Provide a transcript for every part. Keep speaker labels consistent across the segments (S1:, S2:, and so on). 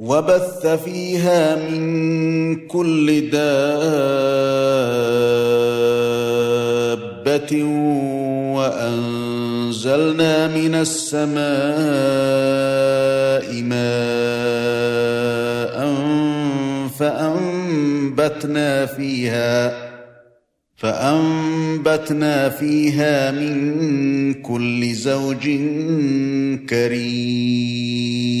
S1: وبث فيها من كل دابة وأنزلنا من السماء ماء فأنبتنا فيها فأنبتنا فيها من كل زوج كريم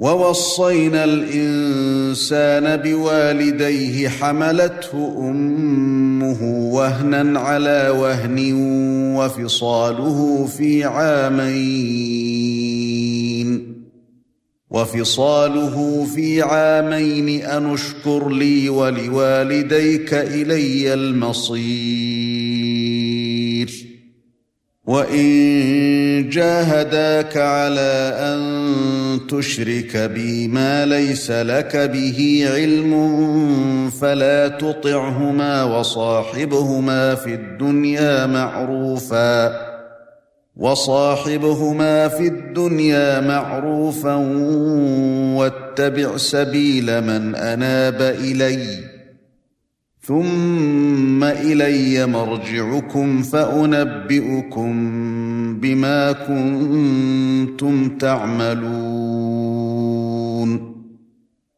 S1: ووصينا الإنسان بوالديه حملته أمه وهنا على وهن وفصاله في عامين وفصاله في عامين أن اشكر لي ولوالديك إلي المصير وان جاهداك على ان تشرك بي ما ليس لك به علم فلا تطعهما وصاحبهما في الدنيا معروفا وصاحبهما في الدنيا معروفا واتبع سبيل من اناب اليّ ثم إلي مرجعكم فأنبئكم بما كنتم تعملون.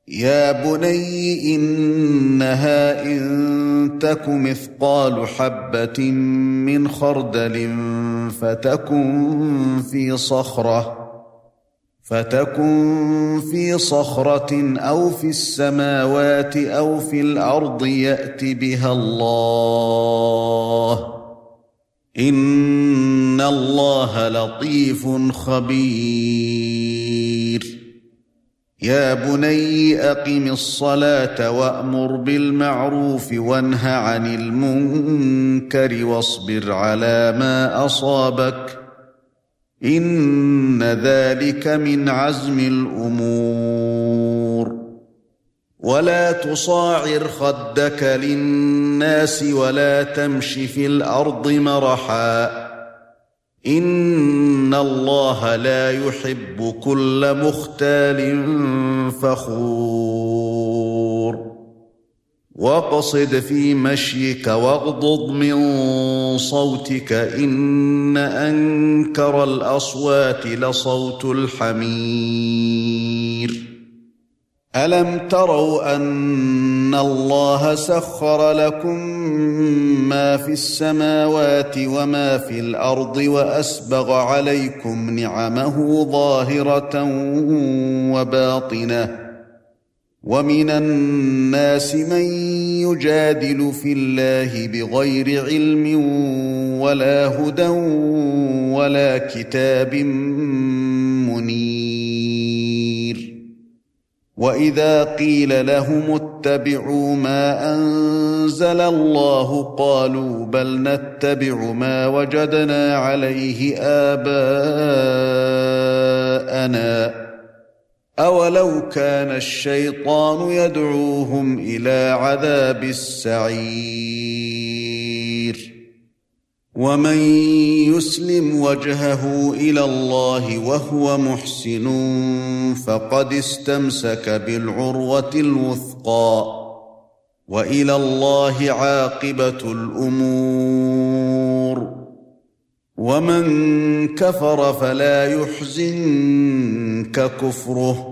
S1: يا بني إنها إن تك مثقال حبة من خردل فتكن في صخرة. فتكن في صخرة أو في السماوات أو في الأرض يأت بها الله. إن الله لطيف خبير. يا بني أقم الصلاة وأمر بالمعروف وانه عن المنكر واصبر على ما أصابك. إن ذلك من عزم الأمور. ولا تصاعر خدك للناس ولا تمش في الأرض مرحا. إن الله لا يحب كل مختال فخور. واقصد في مشيك واغضض من صوتك إن أنكر الأصوات لصوت الحمير. ألم تروا أن الله سخر لكم ما في السماوات وما في الأرض وأسبغ عليكم نعمه ظاهرة وباطنة؟ ومن الناس من يجادل في الله بغير علم ولا هدى ولا كتاب منير. وإذا قيل لهم اتبعوا ما أنزل الله قالوا بل نتبع ما وجدنا عليه آباءنا. أولو كان الشيطان يدعوهم إلى عذاب السعير. ومن يسلم وجهه إلى الله وهو محسن فقد استمسك بالعروة الوثقى. وإلى الله عاقبة الأمور. ومن كفر فلا يحزنك كفره.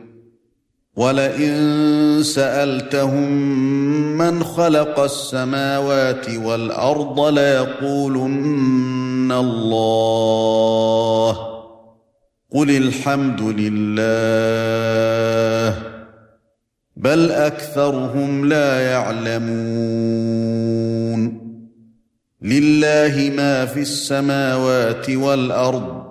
S1: ولئن سألتهم من خلق السماوات والأرض ليقولن الله. قل الحمد لله بل أكثرهم لا يعلمون. لله ما في السماوات والأرض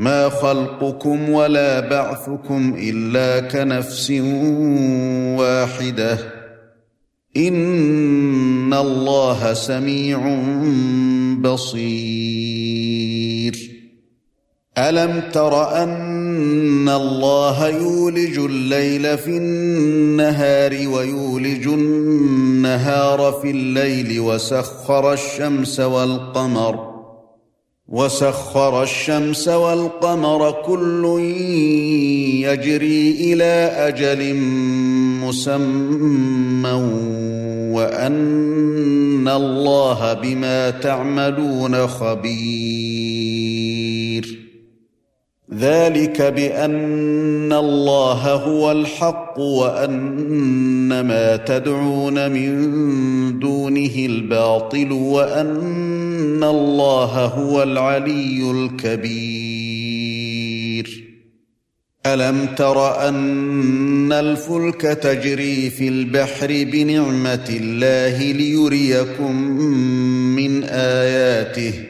S1: ما خلقكم ولا بعثكم إلا كنفس واحدة. إن الله سميع بصير. ألم تر أن الله يولج الليل في النهار ويولج النهار في الليل وسخر الشمس والقمر وسخر الشمس والقمر كل يجري إلى أجل مسمى وأن الله بما تعملون خبير. ذلك بأن الله هو الحق وأن ما تدعون من دونه الباطل وأن الله هو العلي الكبير. ألم تر أن الفلك تجري في البحر بنعمة الله ليريكم من آياته؟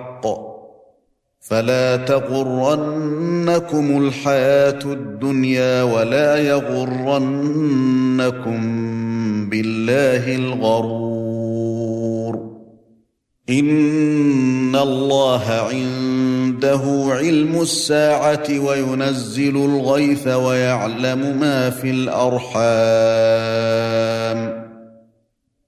S1: فلا تغرنكم الحياة الدنيا ولا يغرنكم بالله الغرور. إن الله عنده علم الساعة وينزل الغيث ويعلم ما في الأرحام.